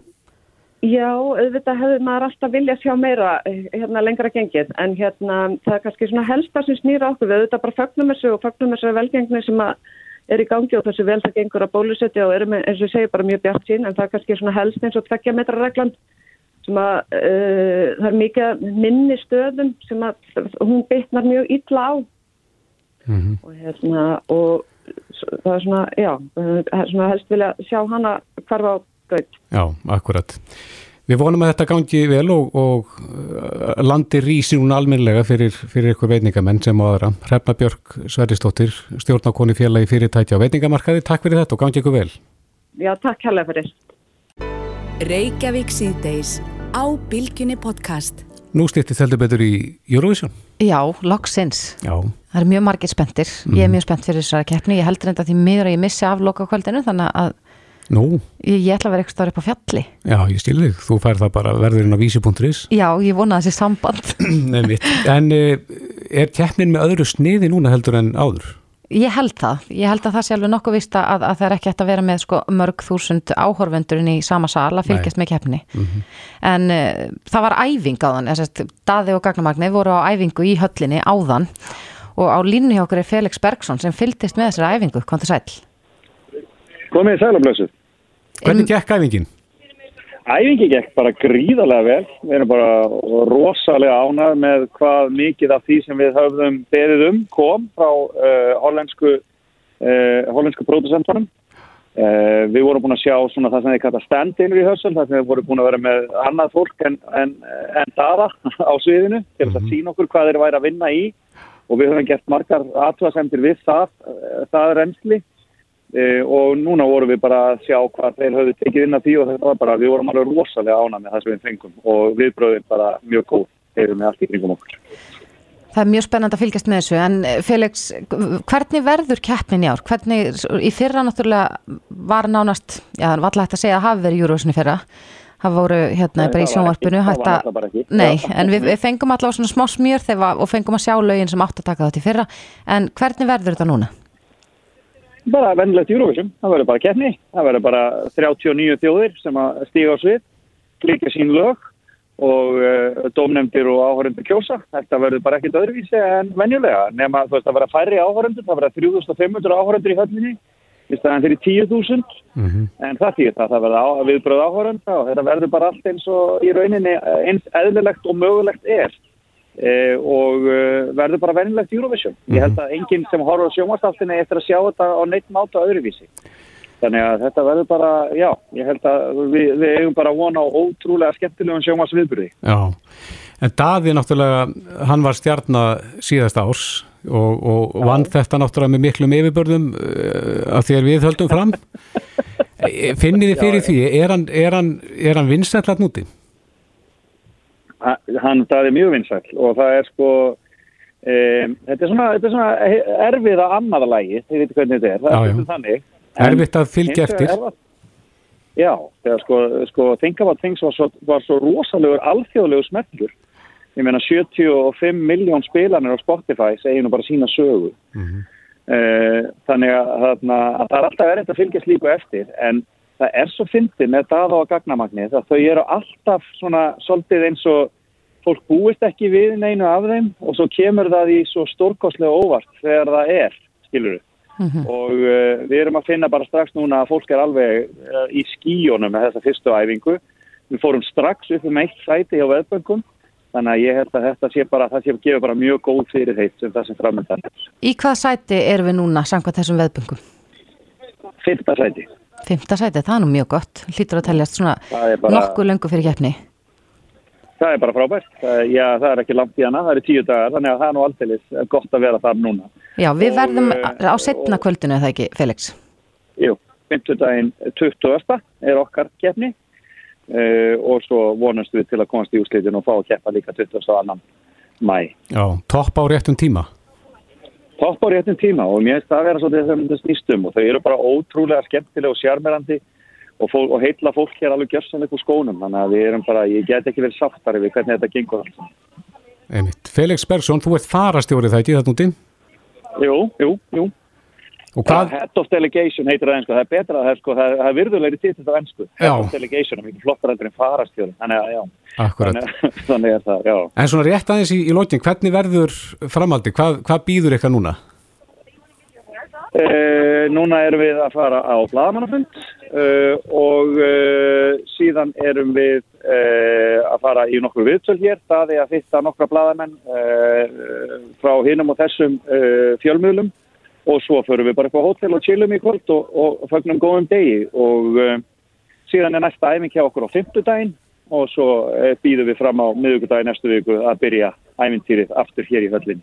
Já, auðvitað hefur maður alltaf viljað sjá meira hérna lengra gengið. En hérna það er kannski svona helsta sem snýra okkur. Við auðvitað bara fagnum þessu og fagnum þessu velgengni sem er í gangi og þessu vel það gengur að bólusetja og erum eins og ég segi bara mjög bjart sín en það er kannski svona helst eins og tveggja metra reglan sem að uh, það er mikið minni stöðum sem að hún bytnar mjög illa á mm -hmm. og hérna og það er svona, já það er svona helst vilja sjá hana hvarfa á gaut. Já, akkurat. Við vonum að þetta gangi vel og, og landi rísi hún almenlega fyrir, fyrir eitthvað veitingamenn sem á aðra. Hrefna Björk Sveristóttir, stjórnákoni félagi fyrirtækja á veitingamarkaði. Takk fyrir þetta og gangi ykkur vel. Já, takk hérlega fyrir. Nú styrtist heldur betur í Eurovision. Já, loksins. Já. Það er mjög margir spenntir. Ég er mjög spennt fyrir þessara keppni. Ég heldur enda því miður að ég missi af lokakvöldinu þannig að Nú? Ég, ég ætla að vera eitthvað starf upp á fjalli. Já, ég stil þig. Þú fær það bara verðurinn á vísi.is. Já, ég vona þessi samband. en er keppnin með öðru sniði núna heldur en áður? Ég held það. Ég held að það sé alveg nokkuð vista að, að það er ekki hægt að vera með sko, mörg þúsund áhorfendurinn í sama sal að fylgjast Nei. með keppni. Mm -hmm. En uh, það var æfing á þann. Daði og Gagnamagnir voru á æfingu í höllinni áðan og á línu hjá okkur er Felix Bergson sem fylgist með þessari æfingu. Kom til sæl. Komið sælablössu. Hvernig gekk æfingin? Æfingi gekk bara gríðarlega vel. Við erum bara rosalega ánað með hvað mikið af því sem við höfðum beðið um kom frá uh, hollensku, uh, hollensku producentunum. Uh, við vorum búin að sjá svona það sem þið kalla stand-inur í hössum, þar sem við vorum búin að vera með annað fólk en, en, en dara á sviðinu til að sína okkur hvað þeir væri að vinna í og við höfum gert margar aðtvaðsendir við það, það reynsli. Uh, og núna vorum við bara að sjá hvað þeir höfðu tekið inn að því og þetta var bara, við vorum alveg rosalega ána með það sem við fengum og viðbröðin bara mjög góð hefur með allt í kringum okkur. það er mjög spennand að fylgjast með þessu en eh, Felix, hvernig verður keppnin í ár? Hvernig, í fyrra náttúrulega var nánast, já, það var alltaf hægt að segja að hafi verið í fyrra það voru hérna Nei, bara í sjónvarpinu ekki. nei, en við, við fengum allavega svona smá smjör þegar og fengum að sjá lögin sem átt að taka þetta í fyrra en hvernig verður þetta núna? Bara vennilegt Eurovision, það verður bara keppni. Það verður bara 39 þjóðir sem að stíga á svið, líka sín lög og uh, dómnefndir og áhörundur kjósa, þetta verður bara ekkert öðruvísi en venjulega, nema þú veist að vera færri áhörundur, það verður 3500 áhörundur í höllinni, í staðan fyrir 10.000 en það þýr það, það verður á, viðbröð áhörunda og þetta verður bara allt eins og í rauninni eh, eins eðlilegt og mögulegt er. eh, og uh, verður bara venjulegt Eurovision. Ég held að enginn sem horfður á sjónvastaftinni eftir að sjá þetta á neitt máta öðruvísi. Þannig að þetta verður bara, já, ég held að við, við eigum bara vona á ótrúlega skemmtilegum sjónvarsviðburði. Já, en Daði náttúrulega, hann var stjarnar síðast árs og, og vann þetta náttúrulega með miklum yfirbörðum uh, að þér við höldum fram. Eh, Finnið þið fyrir Já, því, er hann, hann, hann vinsætlat núti? Ha- Hann daði mjög vinsæll og það er sko, um, þetta er svona, þetta er svona erfiða annaðalægi, þið veitir hvernig þetta er, það Já, er stundum þannig. Erfitt að fylgja eftir. er það- Já, þegar sko, sko Think About Things var svo, var svo rosalegur alþjóðlegur smellur. Ég meina 75 miljón spilanir á Spotify segir nú bara sína sögu. Eh, þannig að, þarna, að það er alltaf erfitt að fylgja slíku eftir en það er svo fyndið með daða og gagnamagnið að þau eru alltaf svona svolítið eins og fólk búist ekki við neinu af þeim og svo kemur það í svo stórkostlega óvart þegar það er, skilur og uh, við erum að finna bara strax núna að fólk er alveg uh, í skíjónum með þessa fyrstu æfingu við fórum strax upp um eitt sæti hjá veðböngum þannig að ég held að þetta sé bara það sé að gefa bara mjög góð fyrir þeir sem það sem framöndan er. Í hvað sæti erum við núna samkvæmt þessum veðböngum? Fyrsta sæti Fymta sæti, það er nú mjög gott, hlýtur að teljast svona bara- nokkuð löngu fyrir keppni. Það er bara frábært. Já, það er ekki langt í hana, það eru tíu dagar, þannig að það er nú aldrei gott að vera þar núna. Já, við Og, verðum eh, á setna kvöldinu, er það ekki, Felix? Jú, 50 daginn 20. er okkar keppni uh, og svo vonast við til að komast í úslitin og fá að keppa líka 22. mæ. Já, topp á réttum tíma. Topp á réttum tíma og mér finnst það að vera svolítið þegar þetta snýstum og þau eru bara ótrúlega skemmtilega og sjarmerandi og, og heitla fólk hér alveg gjörsanlega upp úr skónum þannig að við erum bara, ég get ekki verið sáttari við hvernig þetta gengur alls. Felix Bergson, þú ert farastjórið það ekki þetta núti? Jú, jú, jú. Hvað, head of delegation heitir það ennsku, það er betra það er, sko, það er, það er virðulegri titill á ennsku Já. head of delegation er mikið flottar heldur en farastjóri þannig að já, þannig, þannig er það, já. En svona rétt aðeins í, í lokin, hvernig verður framaldi? Hvað, hvað býður eitthvað núna? Uh, núna erum við að fara á blagamannafund uh, og uh, síðan erum við uh, að fara í nokkur viðtöl hér, það er að fitta nokkra bladamenn uh, frá hinum og þessum uh, fjölmiðlum og svo förum við bara upp á hótel og chillum í kvöld og, og fagnum góðum degi og uh, síðan er næsta æfing hjá okkur á fimmtudaginn og svo uh, býðum við fram á miðugudaginn næstu viku að byrja æfintýrið aftur hér í höllin.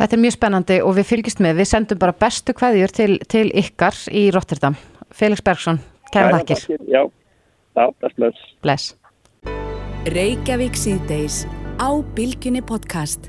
Þetta er mjög spennandi og við fylgjast með, við sendum bara bestu kveðjur til, til ykkar í Rotterdam. Felix Bergson, kæra þakkir. Já, já, bless, bless. Bless. Reykjavík síðdeis á Bilginni podcast.